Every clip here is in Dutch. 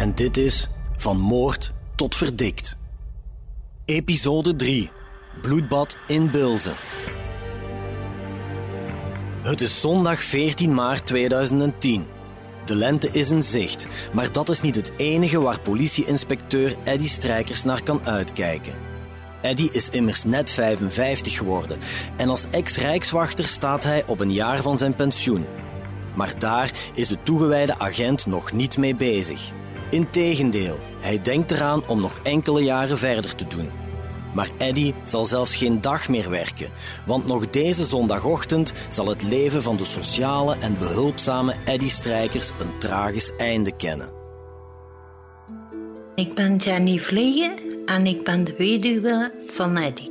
en dit is Van Moord tot Verdikt. Episode 3 Bloedbad in Bilzen. Het is zondag 14 maart 2010. De lente is in zicht, maar dat is niet het enige waar politieinspecteur Eddy Strijkers naar kan uitkijken. Eddy is immers net 55 geworden en als ex-rijkswachter staat hij op een jaar van zijn pensioen. Maar daar is de toegewijde agent nog niet mee bezig. Integendeel, hij denkt eraan om nog enkele jaren verder te doen. Maar Eddy zal zelfs geen dag meer werken, want nog deze zondagochtend zal het leven van de sociale en behulpzame Eddy Strijkers een tragisch einde kennen. Ik ben Jenny Vliegen en ik ben de weduwe van Eddy.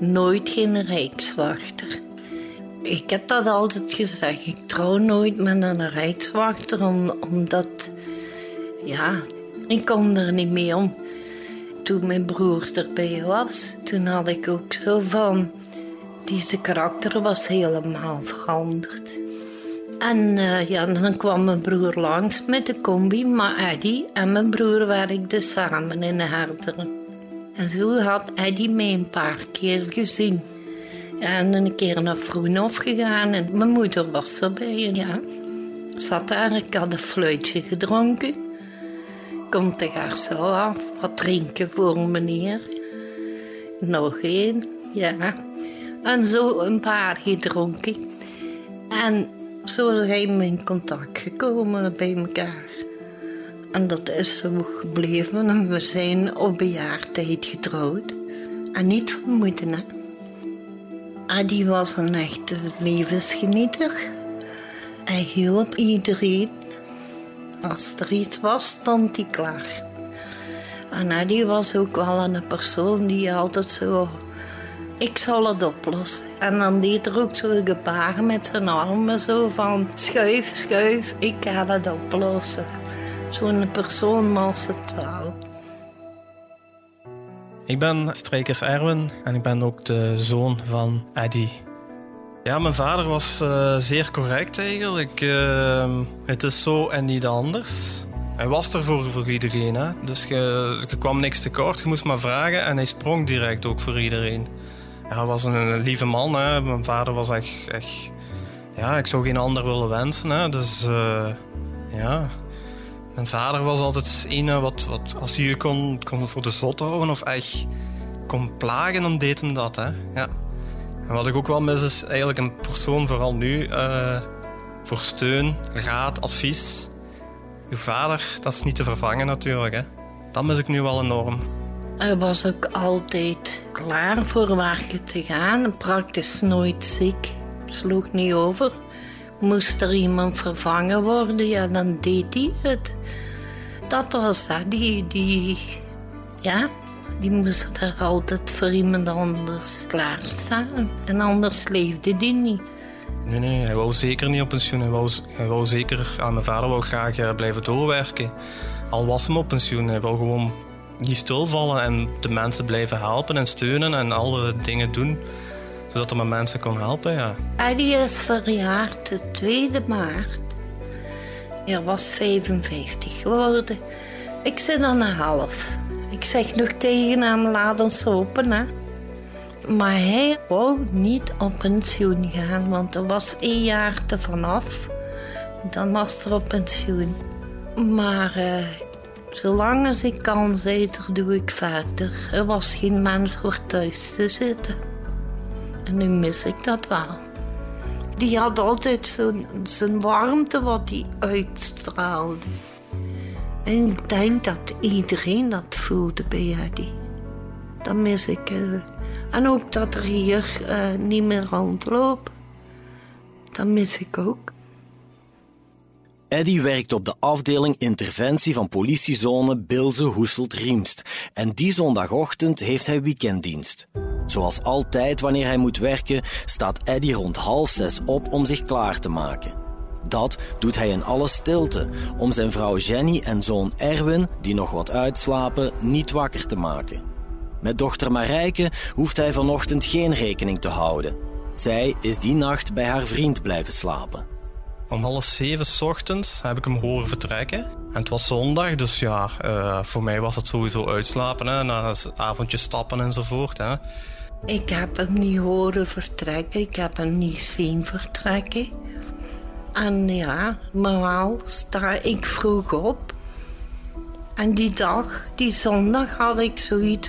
Nooit geen rijkswachter. Ik heb dat altijd gezegd. Ik trouw nooit met een rijkswachter, omdat... Ja, ik kom er niet mee om toen mijn broer erbij was, toen had ik ook zo van... Deze karakter was helemaal veranderd. En uh, ja, dan kwam mijn broer langs met de combi, maar Eddie en mijn broer werkten samen in de herderen. En zo had Eddie mij een paar keer gezien. En een keer naar Vroenhof gegaan en mijn moeder was erbij. Ja, zat daar, ik had een fluitje gedronken komt de garçon af. Wat drinken voor meneer? Nog één, ja. En zo een paar gedronken. En zo zijn we in contact gekomen bij elkaar. En dat is zo gebleven. En we zijn op bejaardheid getrouwd. En niet vermoeden, hè. En die was een echte levensgenieter. Hij hielp iedereen. Als er iets was, stond hij klaar. En Eddie was ook wel een persoon die altijd zo... Ik zal het oplossen. En dan deed er ook zo gebaren met zijn armen zo van... Schuif, schuif, ik ga het oplossen. Zo'n persoon was het wel. Ik ben Strijkers Erwin en ik ben ook de zoon van Eddie. Ja, mijn vader was uh, zeer correct eigenlijk. Uh, het is zo en niet anders. Hij was er voor, voor iedereen. Hè? Dus je, je kwam niks tekort, je moest maar vragen en hij sprong direct ook voor iedereen. Hij was een, lieve man. Hè? Mijn vader was echt, echt... Ja, ik zou geen ander willen wensen. Hè? Dus uh, ja... Mijn vader was altijd een wat, wat als hij je kon, kon voor de zot houden of echt kon plagen, dan deed hem dat. Hè? Ja. En wat ik ook wel mis is eigenlijk een persoon, vooral nu, uh, voor steun, raad, advies. Uw vader, dat is niet te vervangen natuurlijk. Hè. Dat mis ik nu wel enorm. Hij was ook altijd klaar voor werken te gaan. Praktisch nooit ziek. Sloeg niet over. Moest er iemand vervangen worden, ja, dan deed hij het. Dat was dat, die, die ja, die moest er altijd voor iemand anders klaarstaan. En anders leefde die niet. Nee, nee, hij wou zeker niet op pensioen. Hij wou, hij wou zeker, aan mijn vader wou graag eh, blijven doorwerken. Al was hem op pensioen, hij wou gewoon niet stilvallen en de mensen blijven helpen en steunen en alle dingen doen. Zodat hij met mensen kon helpen, ja. Eddie is verjaard de 2 maart. Hij was 55 geworden. Ik zit aan een half. Ik zeg nog tegen hem, laat ons open. Hè. Maar hij wou niet op pensioen gaan, want er was één jaar te vanaf. Dan was er op pensioen. Maar uh, zolang als ik kan zitten, doe ik verder. Er was geen mens voor thuis te zitten. En nu mis ik dat wel. Die had altijd zijn warmte wat hij uitstraalde. En ik denk dat iedereen dat voelde bij Eddie. Dat mis ik. Uh, en ook dat er hier uh, niet meer rondloopt. Dat mis ik ook. Eddy werkt op de afdeling interventie van politiezone Bilze-Hoeselt-Riemst en die zondagochtend heeft hij weekenddienst. Zoals altijd wanneer hij moet werken, staat Eddy rond half zes op om zich klaar te maken. Dat doet hij in alle stilte, om zijn vrouw Jenny en zoon Erwin, die nog wat uitslapen, niet wakker te maken. Met dochter Marijke hoeft hij vanochtend geen rekening te houden. Zij is die nacht bij haar vriend blijven slapen. Om half zeven ochtends heb ik hem horen vertrekken. En het was zondag, dus ja, uh, voor mij was het sowieso uitslapen. Hè, na een avondje stappen enzovoort. Hè. Ik heb hem niet horen vertrekken. Ik heb hem niet zien vertrekken. En ja, normaal sta ik vroeg op. En die dag, die zondag, had ik zoiets...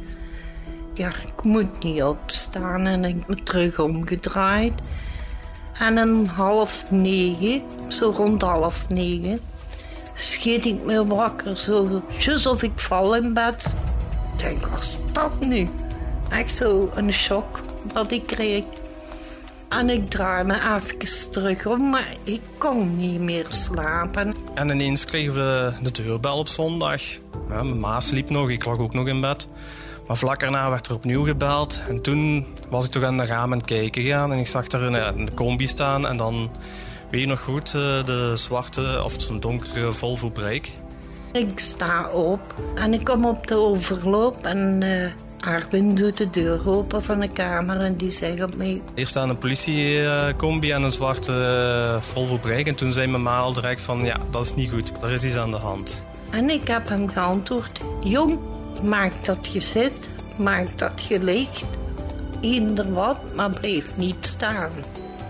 Ja, ik moet niet opstaan en ik ben terug omgedraaid. En om half negen, zo rond half negen, schiet ik me wakker. Zo, alsof ik val in bed. Ik denk, wat is dat nu? Echt zo een shock wat ik kreeg. En ik draai me even terug om, maar ik kon niet meer slapen. En ineens kregen we de deurbel op zondag. Ja, mijn ma sliep nog, ik lag ook nog in bed. Maar vlak daarna werd er opnieuw gebeld. En toen was ik toch aan de ramen kijken gegaan. En ik zag daar een, een combi staan. En dan, weet je nog goed, eh, de zwarte of zo'n donkere Volvo Break. Ik sta op en ik kom op de overloop. En uh, Arwin doet de deur open van de kamer en die zegt op mij... Hier staan een politiecombi en een zwarte uh, Volvo Break. En toen zei mijn ma al direct van, ja, dat is niet goed. Er is iets aan de hand. En ik heb hem geantwoord, jong, Maak dat je zit, maak dat je ligt. Eender wat, maar blijf niet staan. Het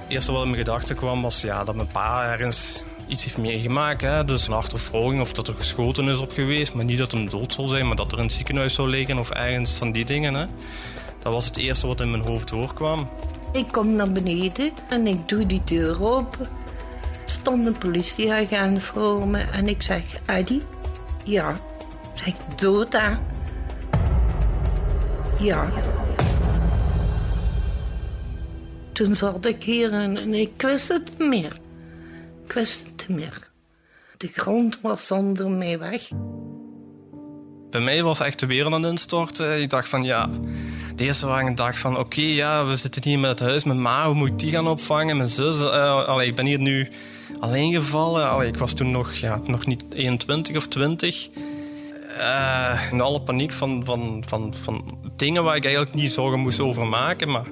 eerste wat in mijn gedachten kwam was ja, dat mijn pa ergens iets heeft meegemaakt. Hè? Dus een achtervolging of dat er geschoten is op geweest. Maar niet dat hij dood zal zijn, maar dat er in het ziekenhuis zou liggen of ergens van die dingen. Hè? Dat was het eerste wat in mijn hoofd doorkwam. Ik kom naar beneden en ik doe die deur open. Stond een politieagent voor me en ik zeg, Eddie, ja, zeg, dood daar. Ja. Toen zat ik hier en, ik wist het meer. Ik wist het niet meer. De grond was onder mij weg. Bij mij was echt de wereld aan het instorten. Ik dacht van ja, de eerste waren dag van oké, ja, we zitten hier met het huis. Mijn ma, hoe moet ik die gaan opvangen? Mijn zus, uh, allee, ik ben hier nu alleen gevallen. Allee, ik was toen nog, ja, nog niet 21 of 20. Uh, in alle paniek van, van, van, van dingen waar ik eigenlijk niet zorgen moest over maken. Maar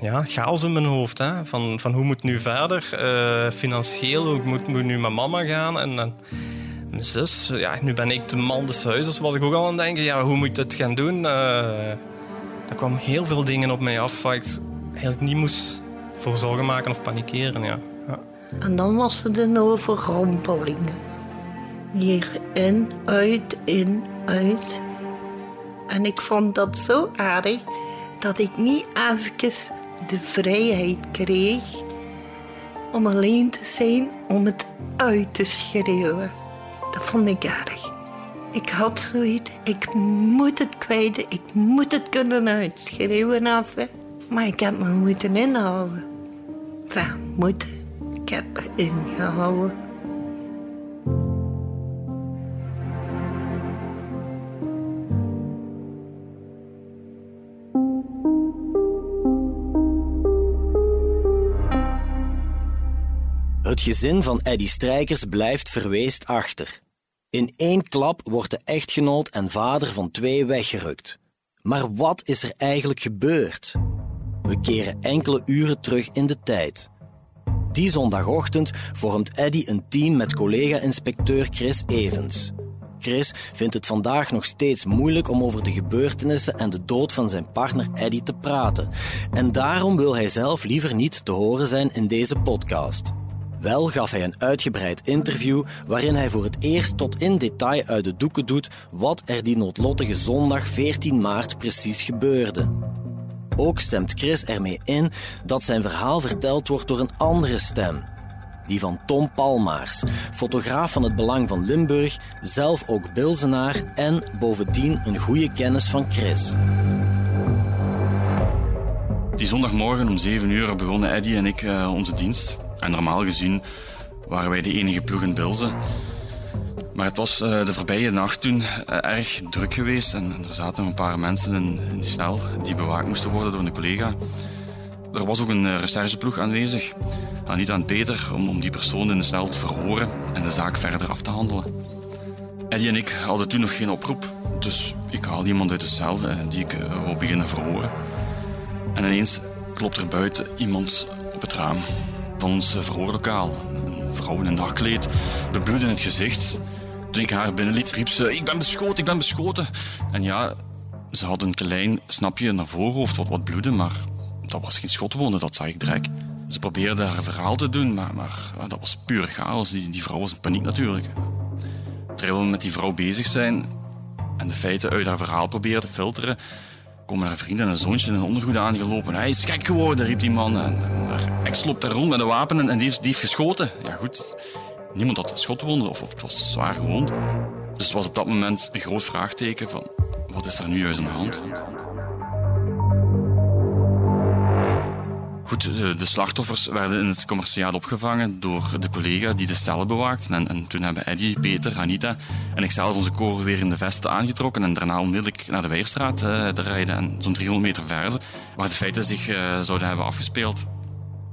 ja, chaos in mijn hoofd. Hè? Van, van hoe moet nu verder? Uh, financieel, hoe moet, moet nu mijn mama gaan? En, en mijn zus, ja, nu ben ik de man des huizes. Was ik ook al aan het denken, ja, hoe moet ik dit gaan doen? Uh, er kwamen heel veel dingen op mij af waar ik eigenlijk niet moest voor zorgen maken of panikeren. Ja. ja. En dan was het een overrompeling. Hier in, uit, in, uit. En ik vond dat zo aardig dat ik niet even de vrijheid kreeg om alleen te zijn, om het uit te schreeuwen. Dat vond ik aardig. Ik had zoiets, ik moet het kwijt, ik moet het kunnen uitschreeuwen af. Maar ik heb me moeten inhouden. Enfin, moeten. Ik heb ingehouden. Gezin van Eddy Strijkers blijft verweest achter. In één klap wordt de echtgenoot en vader van twee weggerukt. Maar wat is er eigenlijk gebeurd? We keren enkele uren terug in de tijd. Die zondagochtend vormt Eddy een team met collega-inspecteur Chris Evans. Chris vindt het vandaag nog steeds moeilijk om over de gebeurtenissen en de dood van zijn partner Eddy te praten. En daarom wil hij zelf liever niet te horen zijn in deze podcast. Wel gaf hij een uitgebreid interview waarin hij voor het eerst tot in detail uit de doeken doet wat er die noodlottige zondag 14 maart precies gebeurde. Ook stemt Chris ermee in dat zijn verhaal verteld wordt door een andere stem. Die van Tom Palmaars, fotograaf van het Belang van Limburg, zelf ook Bilzenaar en bovendien een goede kennis van Chris. Die zondagmorgen om 7 uur begonnen Eddy en ik uh, onze dienst. En normaal gezien waren wij de enige ploeg in Bilzen. Maar het was uh, de voorbije nacht toen uh, erg druk geweest. En, er zaten een paar mensen in, die cel die bewaakt moesten worden door een collega. Er was ook een rechercheploeg aanwezig, Anita en Peter, om, om die persoon in de cel te verhoren en de zaak verder af te handelen. Eddie en ik hadden toen nog geen oproep, dus ik haalde iemand uit de cel die ik wou beginnen verhoren. En ineens klopt er buiten iemand op het raam van ons verhoorlokaal. Een vrouw in een nachtkleed, bebloed in het gezicht. Toen ik haar binnenliet, riep ze: Ik ben beschoten, ik ben beschoten. En ja, ze had een klein snapje naar voorhoofd, wat, wat bloedde, maar dat was geen schotwonde, dat zag ik direct. Ze probeerde haar verhaal te doen, maar, maar dat was puur chaos. Die, die vrouw was in paniek natuurlijk. Terwijl we met die vrouw bezig zijn en de feiten uit haar verhaal proberen te filteren, komen haar vrienden en een zoontje in ondergoed aangelopen. Hij is gek geworden, riep die man. En haar ex daar rond met een wapen en die heeft, die geschoten. Ja goed, niemand had schotwonden of, of het was zwaar gewond. Dus het was op dat moment een groot vraagteken van wat is er nu juist aan de hand? Goed, de, de, slachtoffers werden in het commerciaal opgevangen door de collega die de cellen bewaakte. En, en, toen hebben Eddie, Peter, Anita en ikzelf onze koren weer in de vesten aangetrokken en daarna onmiddellijk naar de Weerstraat uh, te rijden en zo'n 300 meter verder, waar de feiten zich uh, zouden hebben afgespeeld.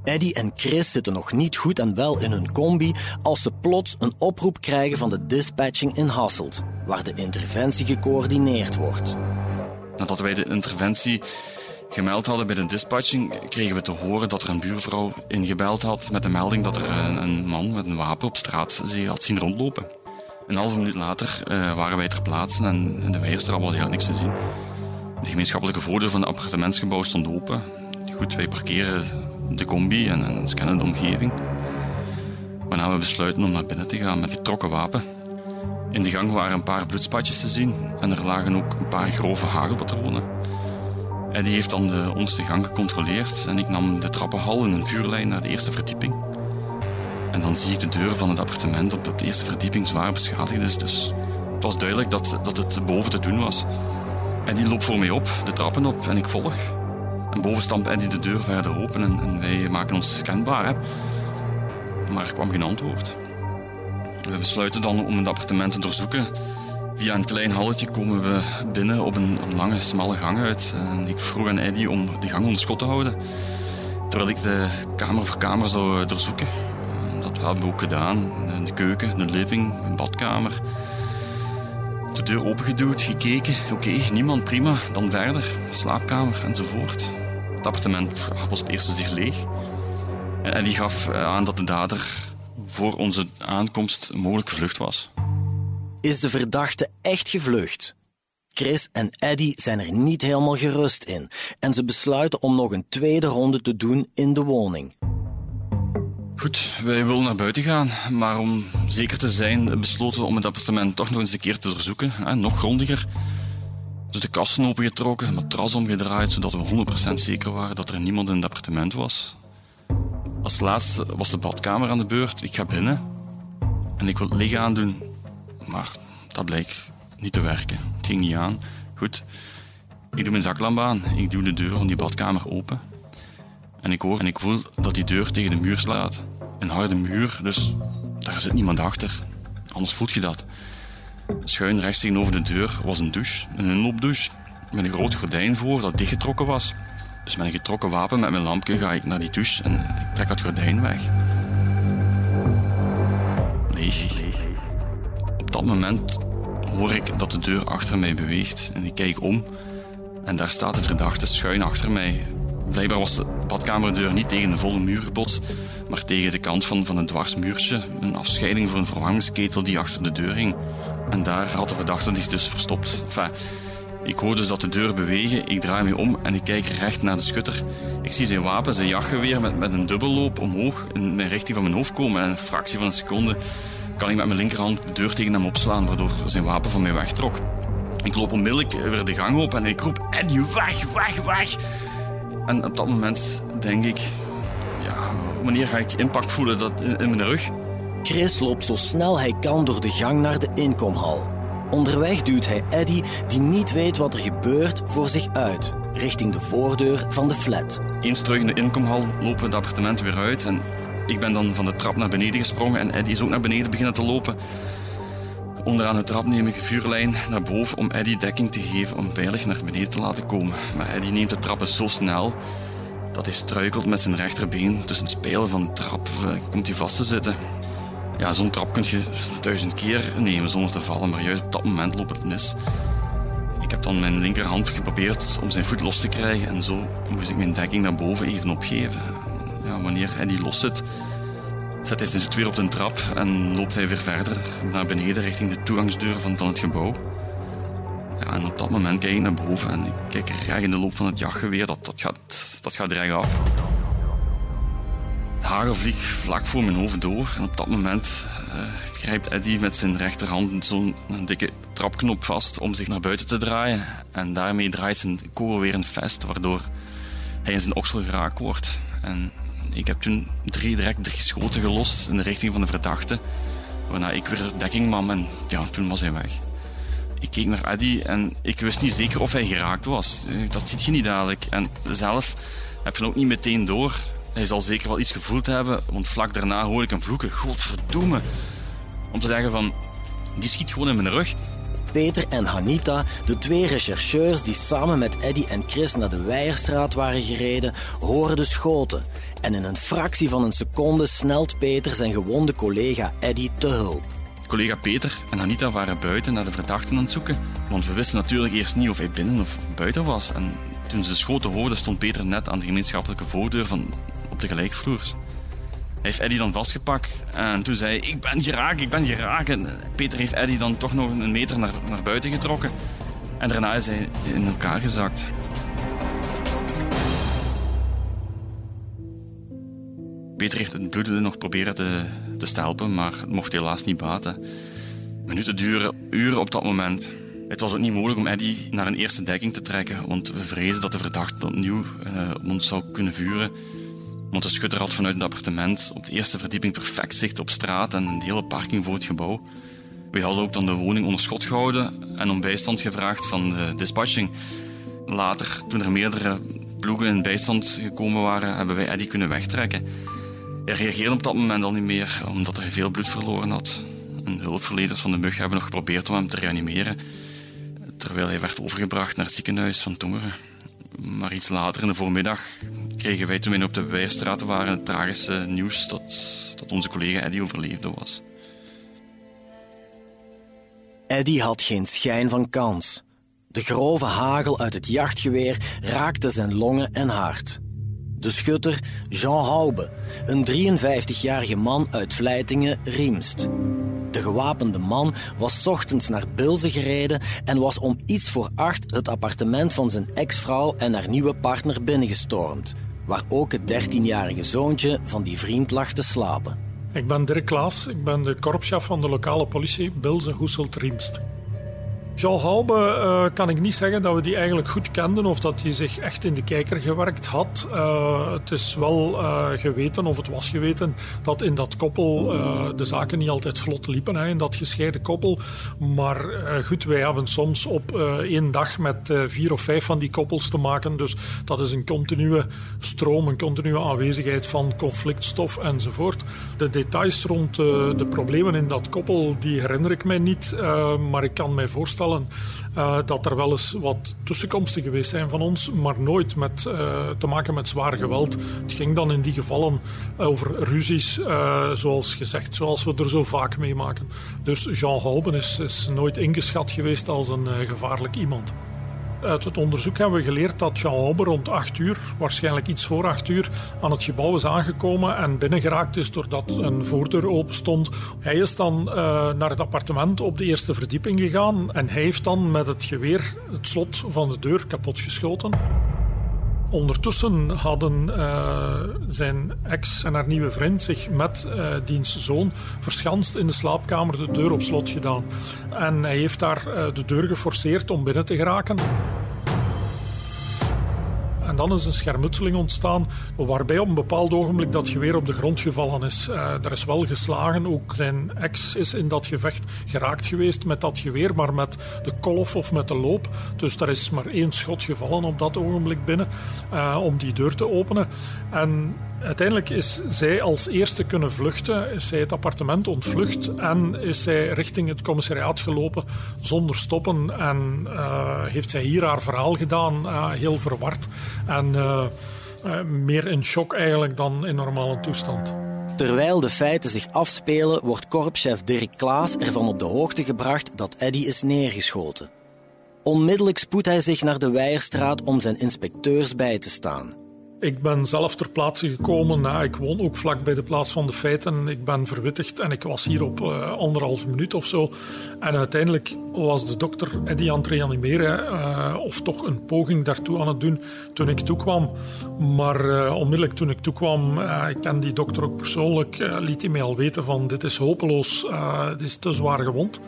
Eddie en Chris zitten nog niet goed en wel in hun combi als ze plots een oproep krijgen van de dispatching in Hasselt, waar de interventie gecoördineerd wordt. Nadat wij de interventie gemeld hadden bij de dispatching, kregen we te horen dat er een buurvrouw ingebeld had met de melding dat er een, een man met een wapen op straat zich had zien rondlopen. Een halve minuut later uh, waren wij ter plaatse en in de Weierstraat was helemaal niks te zien. De gemeenschappelijke voordeur van het appartementsgebouw stond open. Goed, wij parkeren de combi en, en scannen de omgeving. Waarna we besluiten om naar binnen te gaan met getrokken wapen. In de gang waren een paar bloedspatjes te zien en er lagen ook een paar grove hagelpatronen. En die heeft dan de onderste gang gecontroleerd en ik nam de trappenhal in een vuurlijn naar de eerste verdieping. En dan zie ik de deur van het appartement op de eerste verdieping zwaar beschadigd is. Dus het was duidelijk dat, dat het boven te doen was. En die loopt voor mij op, de trappen op, en ik volg. En boven stampt Eddie de deur verder open en, en wij maken ons scanbaar. Hè. Maar er kwam geen antwoord. We besluiten dan om het appartement te doorzoeken. Via een klein halletje komen we binnen op een, lange, smalle gang uit. En ik vroeg aan Eddie om de gang onder schot te houden. Terwijl ik de kamer voor kamer zou doorzoeken. Dat hebben we ook gedaan. De keuken, de living, de badkamer. De deur opengeduwd, gekeken. Oké, niemand, prima. Dan verder, slaapkamer enzovoort. Het appartement was op eerste zich leeg. En die gaf aan dat de dader voor onze aankomst mogelijk gevlucht was. Is de verdachte echt gevlucht? Chris en Eddie zijn er niet helemaal gerust in en ze besluiten om nog een tweede ronde te doen in de woning. Goed, wij willen naar buiten gaan, maar om zeker te zijn besloten we om het appartement toch nog eens een keer te doorzoeken, nog grondiger. Dus de kasten opengetrokken, het matras omgedraaid, zodat we 100% zeker waren dat er niemand in het appartement was. Als laatste was de badkamer aan de beurt. Ik ga binnen en ik wil het licht aandoen, maar dat bleek niet te werken. Het ging niet aan. Goed, ik doe mijn zaklamp aan, ik doe de deur van die badkamer open. En ik hoor en ik voel dat die deur tegen de muur slaat. Een harde muur, dus daar zit niemand achter. Anders voelt je dat. Schuin rechts tegenover de deur was een douche, een inloopdouche, met een groot gordijn voor dat dichtgetrokken was. Dus met een getrokken wapen met mijn lampje ga ik naar die douche en ik trek dat gordijn weg. Leeg. Op dat moment hoor ik dat de deur achter mij beweegt en ik kijk om en daar staat de verdachte schuin achter mij. Blijkbaar was de badkamerdeur niet tegen de volle muur gebotst, maar tegen de kant van, van een dwarsmuurtje, een afscheiding voor een vervangingsketel die achter de deur hing. En daar had de verdachte zich dus verstopt. Ik hoor dus dat de deur bewegen. Ik draai me om en ik kijk recht naar de schutter. Ik zie zijn wapen, zijn jachtgeweer met, met een dubbelloop omhoog in de richting van mijn hoofd komen. En een fractie van een seconde kan ik met mijn linkerhand de deur tegen hem opslaan, waardoor zijn wapen van mij wegtrok. Ik loop onmiddellijk weer de gang op en ik roep: Eddie, weg, weg, weg! En op dat moment denk ik: ja, wanneer ga ik die impact voelen dat in, in mijn rug? Chris loopt zo snel hij kan door de gang naar de inkomhal. Onderweg duwt hij Eddie, die niet weet wat er gebeurt, voor zich uit, richting de voordeur van de flat. Eens terug in de inkomhal lopen we het appartement weer uit en ik ben dan van de trap naar beneden gesprongen en Eddie is ook naar beneden beginnen te lopen. Onderaan de trap neem ik vuurlijn naar boven om Eddie dekking te geven om veilig naar beneden te laten komen. Maar Eddie neemt de trappen zo snel dat hij struikelt met zijn rechterbeen tussen het spelen van de trap. eh, Komt hij vast te zitten. Ja, zo'n trap kun je duizend keer nemen zonder te vallen, maar juist op dat moment loopt het mis. Ik heb dan mijn linkerhand geprobeerd om zijn voet los te krijgen en zo moest ik mijn dekking naar boven even opgeven. Wanneer Eddie los zit, zet hij zijn voet weer op de trap en loopt hij weer verder naar beneden richting de toegangsdeur van, van het gebouw. Ja, en op dat moment kijk ik naar boven en ik kijk recht in de loop van het jachtgeweer. Dat, dat, gaat, dat gaat recht af. De vliegt vlak voor mijn hoofd door. En op dat moment eh, grijpt Eddie met zijn rechterhand zo'n dikke trapknop vast om zich naar buiten te draaien. En daarmee draait zijn kogel weer een vest, waardoor hij in zijn oksel geraakt wordt. En ik heb toen drie, direct drie schoten gelost in de richting van de verdachte. Waarna ik weer dekking nam en ja, toen was hij weg. Ik keek naar Eddie en ik wist niet zeker of hij geraakt was. Eh, Dat ziet je niet dadelijk. En zelf heb je ook niet meteen door. Hij zal zeker wel iets gevoeld hebben, want vlak daarna hoor ik hem vloeken. Godverdomme. Om te zeggen van, die schiet gewoon in mijn rug. Peter en Hanita, de twee rechercheurs die samen met Eddie en Chris naar de Weijerstraat waren gereden, horen de schoten. En in een fractie van een seconde snelt Peter zijn gewonde collega Eddie te hulp. Collega Peter en Anita waren buiten naar de verdachten aan het zoeken. Want we wisten natuurlijk eerst niet of hij binnen of buiten was. En toen ze de schoten hoorden, stond Peter net aan de gemeenschappelijke voordeur van op de gelijkvloers. Heeft Eddie dan vastgepakt en toen zei hij, ik ben geraakt, ik ben geraakt. En Peter heeft Eddie dan toch nog een meter naar, naar buiten getrokken. En daarna is hij in elkaar gezakt. Peter heeft het bloedende nog proberen te, te stelpen, maar het mocht helaas niet baten. Minuten duren, uren op dat moment. Het was ook niet mogelijk om Eddie naar een eerste dekking te trekken, want we vrezen dat de verdachte opnieuw eh, op ons zou kunnen vuren. Want de schutter had vanuit het appartement op de eerste verdieping perfect zicht op straat en een hele parking voor het gebouw. We hadden ook dan de woning onder schot gehouden en om bijstand gevraagd van de dispatching. Later, toen er meerdere ploegen in bijstand gekomen waren, hebben wij Eddie kunnen wegtrekken. Hij reageerde op dat moment al niet meer, omdat hij veel bloed verloren had. En hulpverleners van de mug hebben nog geprobeerd om hem te reanimeren, terwijl hij werd overgebracht naar het ziekenhuis van Tongeren. Maar iets later in de voormiddag kregen wij toen we op de Weierstraat waren het tragische nieuws dat, dat onze collega Eddie overleefde was. Eddie had geen schijn van kans. De grove hagel uit het jachtgeweer raakte zijn longen en hart. De schutter Jean Haube, een 53-jarige man uit Vleitingen, Riemst. De gewapende man was ochtends naar Bilze gereden en was om iets voor acht het appartement van zijn ex-vrouw en haar nieuwe partner binnengestormd, waar ook het 13-jarige zoontje van die vriend lag te slapen. Ik ben Dirk Klaas, ik ben de korpschef van de lokale politie Bilze Hoeselt Riemst. Jean Halbe uh, kan ik niet zeggen dat we die eigenlijk goed kenden of dat hij zich echt in de kijker gewerkt had. Uh, het is wel uh, geweten, of het was geweten, dat in dat koppel de zaken niet altijd vlot liepen, hè, in dat gescheiden koppel. Maar goed, wij hebben soms op één dag met vier of vijf van die koppels te maken. Dus dat is een continue stroom, een continue aanwezigheid van conflictstof enzovoort. De details rond de problemen in dat koppel, die herinner ik mij niet, maar ik kan mij voorstellen uh, dat er wel eens wat tussenkomsten geweest zijn van ons, maar nooit met, uh, te maken met zwaar geweld. Het ging dan in die gevallen over ruzies, zoals gezegd, zoals we er zo vaak meemaken. Dus Jean Houben is, is nooit ingeschat geweest als een gevaarlijk iemand. Uit het onderzoek hebben we geleerd dat Jean Hauber rond 8 uur, waarschijnlijk iets voor 8 uur, aan het gebouw is aangekomen en binnengeraakt is doordat een voordeur open stond. Hij is dan uh, naar het appartement op de eerste verdieping gegaan en hij heeft dan met het geweer het slot van de deur kapotgeschoten. Ondertussen hadden uh, zijn ex en haar nieuwe vriend zich met uh, diens zoon verschanst in de slaapkamer de deur op slot gedaan. En hij heeft daar uh, de deur geforceerd om binnen te geraken. Dan is een schermutseling ontstaan, waarbij op een bepaald ogenblik dat geweer op de grond gevallen is. Uh, er is wel geslagen, ook zijn ex is in dat gevecht geraakt geweest met dat geweer, maar met de kolf of met de loop. Dus er is maar één schot gevallen op dat ogenblik binnen uh, om die deur te openen. En Uiteindelijk is zij als eerste kunnen vluchten, is zij het appartement ontvlucht en is zij richting het commissariaat gelopen zonder stoppen en uh, heeft zij hier haar verhaal gedaan, uh, heel verward en uh, meer in shock eigenlijk dan in normale toestand. Terwijl de feiten zich afspelen, wordt korpschef Dirk Klaas ervan op de hoogte gebracht dat Eddy is neergeschoten. Onmiddellijk spoedt hij zich naar de Weijerstraat om zijn inspecteurs bij te staan. Ik ben zelf ter plaatse gekomen. Ik woon ook vlak bij de plaats van de feiten. Ik ben verwittigd en ik was hier op uh, anderhalve minuut of zo. En uiteindelijk was de dokter Eddie aan het reanimeren, uh, of toch een poging daartoe aan het doen toen ik toekwam. Maar onmiddellijk toen ik toekwam, ik ken die dokter ook persoonlijk, liet hij mij al weten van dit is hopeloos, dit is te zwaar gewond.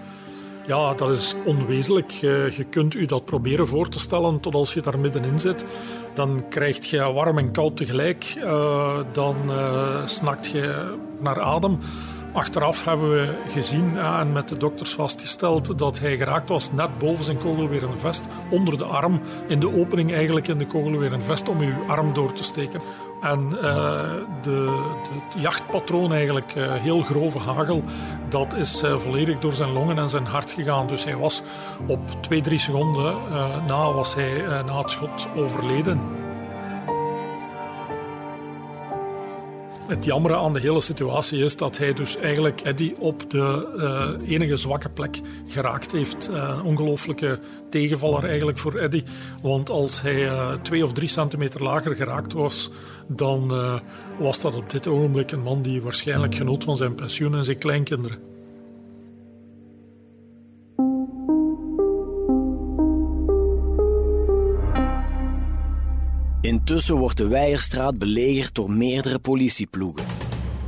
Ja, dat is onwezenlijk. Je, kunt u dat proberen voor te stellen tot als je daar middenin zit. Dan krijg je warm en koud tegelijk. Uh, dan uh, snakt je naar adem. Achteraf hebben we gezien en met de dokters vastgesteld dat hij geraakt was net boven zijn kogelwerende vest, onder de arm, in de opening eigenlijk in de kogelwerende vest om uw arm door te steken. En uh, de, het jachtpatroon, eigenlijk uh, heel grove hagel, dat is uh, volledig door zijn longen en zijn hart gegaan. Dus hij was op twee, drie seconden na, was hij na het schot overleden. Het jammere aan de hele situatie is dat hij dus eigenlijk Eddie op de uh, enige zwakke plek geraakt heeft. Uh, een ongelooflijke tegenvaller eigenlijk voor Eddie. Want als hij uh, twee of drie centimeter lager geraakt was, dan was dat op dit ogenblik een man die waarschijnlijk genoot van zijn pensioen en zijn kleinkinderen. Intussen wordt de Weijerstraat belegerd door meerdere politieploegen.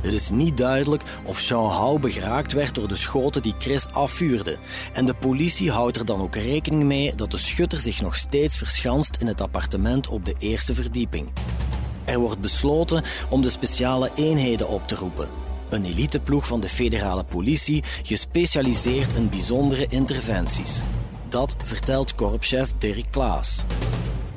Het is niet duidelijk of Jean Hou geraakt werd door de schoten die Chris afvuurde. En de politie houdt er dan ook rekening mee dat de schutter zich nog steeds verschanst in het appartement op de eerste verdieping. Er wordt besloten om de speciale eenheden op te roepen. Een eliteploeg van de federale politie, gespecialiseerd in bijzondere interventies. Dat vertelt korpschef Dirk Klaas.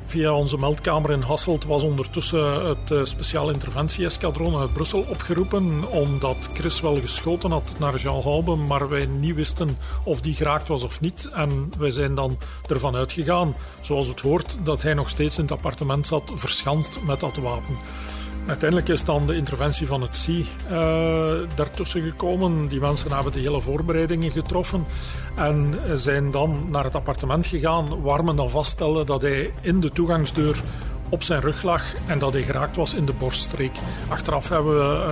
Via onze meldkamer in Hasselt was ondertussen het eh, speciaal interventie-eskadron uit Brussel opgeroepen, omdat Chris wel geschoten had naar Jean Haube, maar wij niet wisten of die geraakt was of niet. En wij zijn dan ervan uitgegaan, zoals het hoort, dat hij nog steeds in het appartement zat, verschanst met dat wapen. Uiteindelijk is dan de interventie van het CI uh, daartussen gekomen. Die mensen hebben de hele voorbereidingen getroffen en zijn dan naar het appartement gegaan waar men dan vaststelde dat hij in de toegangsdeur op zijn rug lag en dat hij geraakt was in de borststreek. Achteraf hebben we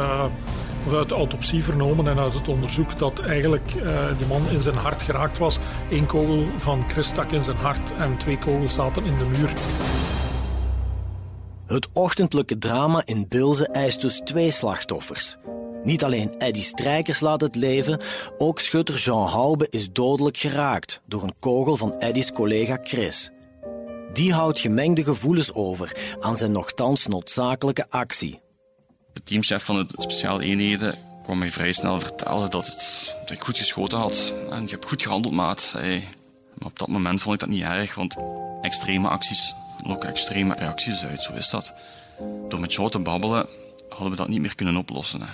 uh, uit de autopsie vernomen en uit het onderzoek dat eigenlijk uh, die man in zijn hart geraakt was. Eén kogel van Chris stak in zijn hart en twee kogels zaten in de muur. Het ochtendelijke drama in Bilze eist dus twee slachtoffers. Niet alleen Eddy Strijkers laat het leven, ook schutter Jean Haube is dodelijk geraakt door een kogel van Eddy's collega Chris. Die houdt gemengde gevoelens over aan zijn nogthans noodzakelijke actie. De teamchef van de speciale eenheden kwam mij vrij snel vertellen dat, het, dat ik goed geschoten had. En je hebt goed gehandeld, maat, Maar op dat moment vond ik dat niet erg, want extreme acties ook extreme reacties uit, zo is dat. Door met jou te babbelen hadden we dat niet meer kunnen oplossen. Hè.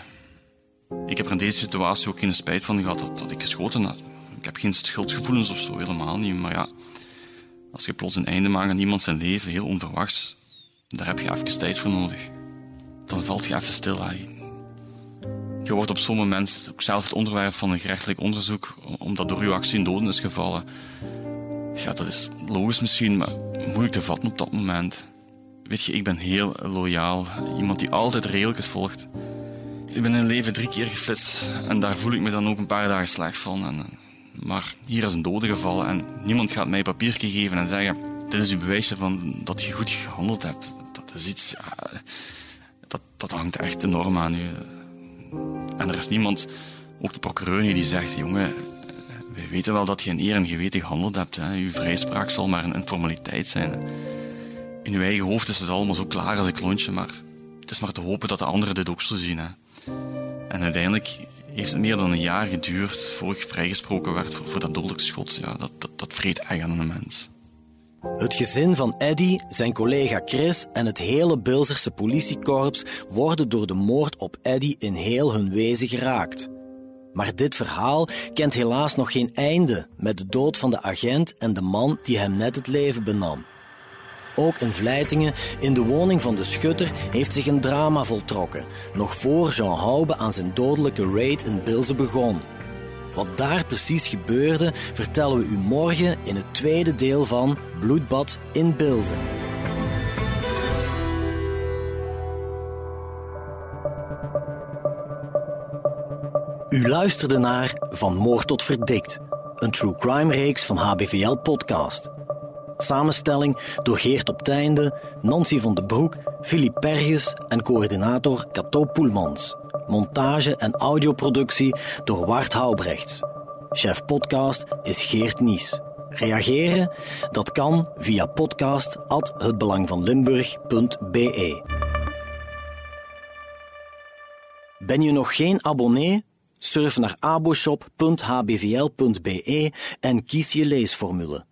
Ik heb er in deze situatie ook geen spijt van gehad dat, dat ik geschoten had. Ik heb geen schuldgevoelens of zo, helemaal niet. Maar ja, als je plots een einde maakt aan iemand zijn leven, heel onverwachts, daar heb je even tijd voor nodig. Dan valt je even stil. Je wordt op zo'n moment ook zelf het onderwerp van een gerechtelijk onderzoek, omdat door uw actie een doden is gevallen. Ja, dat is logisch misschien, maar moeilijk te vatten op dat moment. Weet je, ik ben heel loyaal. Iemand die altijd regeltjes volgt. Ik ben in leven drie keer geflitst en daar voel ik me dan ook een paar dagen slecht van. En, maar hier is een dode geval en niemand gaat mij een papiertje geven en zeggen: Dit is uw bewijsje van dat je goed gehandeld hebt. Dat is iets. dat, dat hangt echt enorm aan u. En er is niemand, ook de procureur, die zegt: Jongen, we weten wel dat je in eer en geweten gehandeld hebt. Hè. Uw vrijspraak zal maar een, formaliteit zijn. In uw eigen hoofd is het allemaal zo klaar als een klontje, maar het is maar te hopen dat de anderen dit ook zo zien. Hè. En uiteindelijk heeft het meer dan een jaar geduurd voor ik vrijgesproken werd voor, dat dodelijk schot. Ja, dat, dat, dat vreet echt aan een mens. Het gezin van Eddy, zijn collega Chris en het hele Bilzerse politiekorps worden door de moord op Eddy in heel hun wezen geraakt. Maar dit verhaal kent helaas nog geen einde met de dood van de agent en de man die hem net het leven benam. Ook in Vleitingen, in de woning van de schutter, heeft zich een drama voltrokken, nog voor Jean Haube aan zijn dodelijke raid in Bilze begon. Wat daar precies gebeurde, vertellen we u morgen in het tweede deel van Bloedbad in Bilze. U luisterde naar Van Moord tot Verdikt, een true crime reeks van HBVL Podcast. Samenstelling door Geert op Teinde, Nancy van de Broek, Philippe Perges en coördinator Cato Poelmans. Montage en audioproductie door Wart Houbrechts. Chef podcast is Geert Nies. Reageren? Dat kan via podcast@hetbelangvanlimburg.be. Ben je nog geen abonnee? Surf naar aboshop.hbvl.be en kies je leesformule.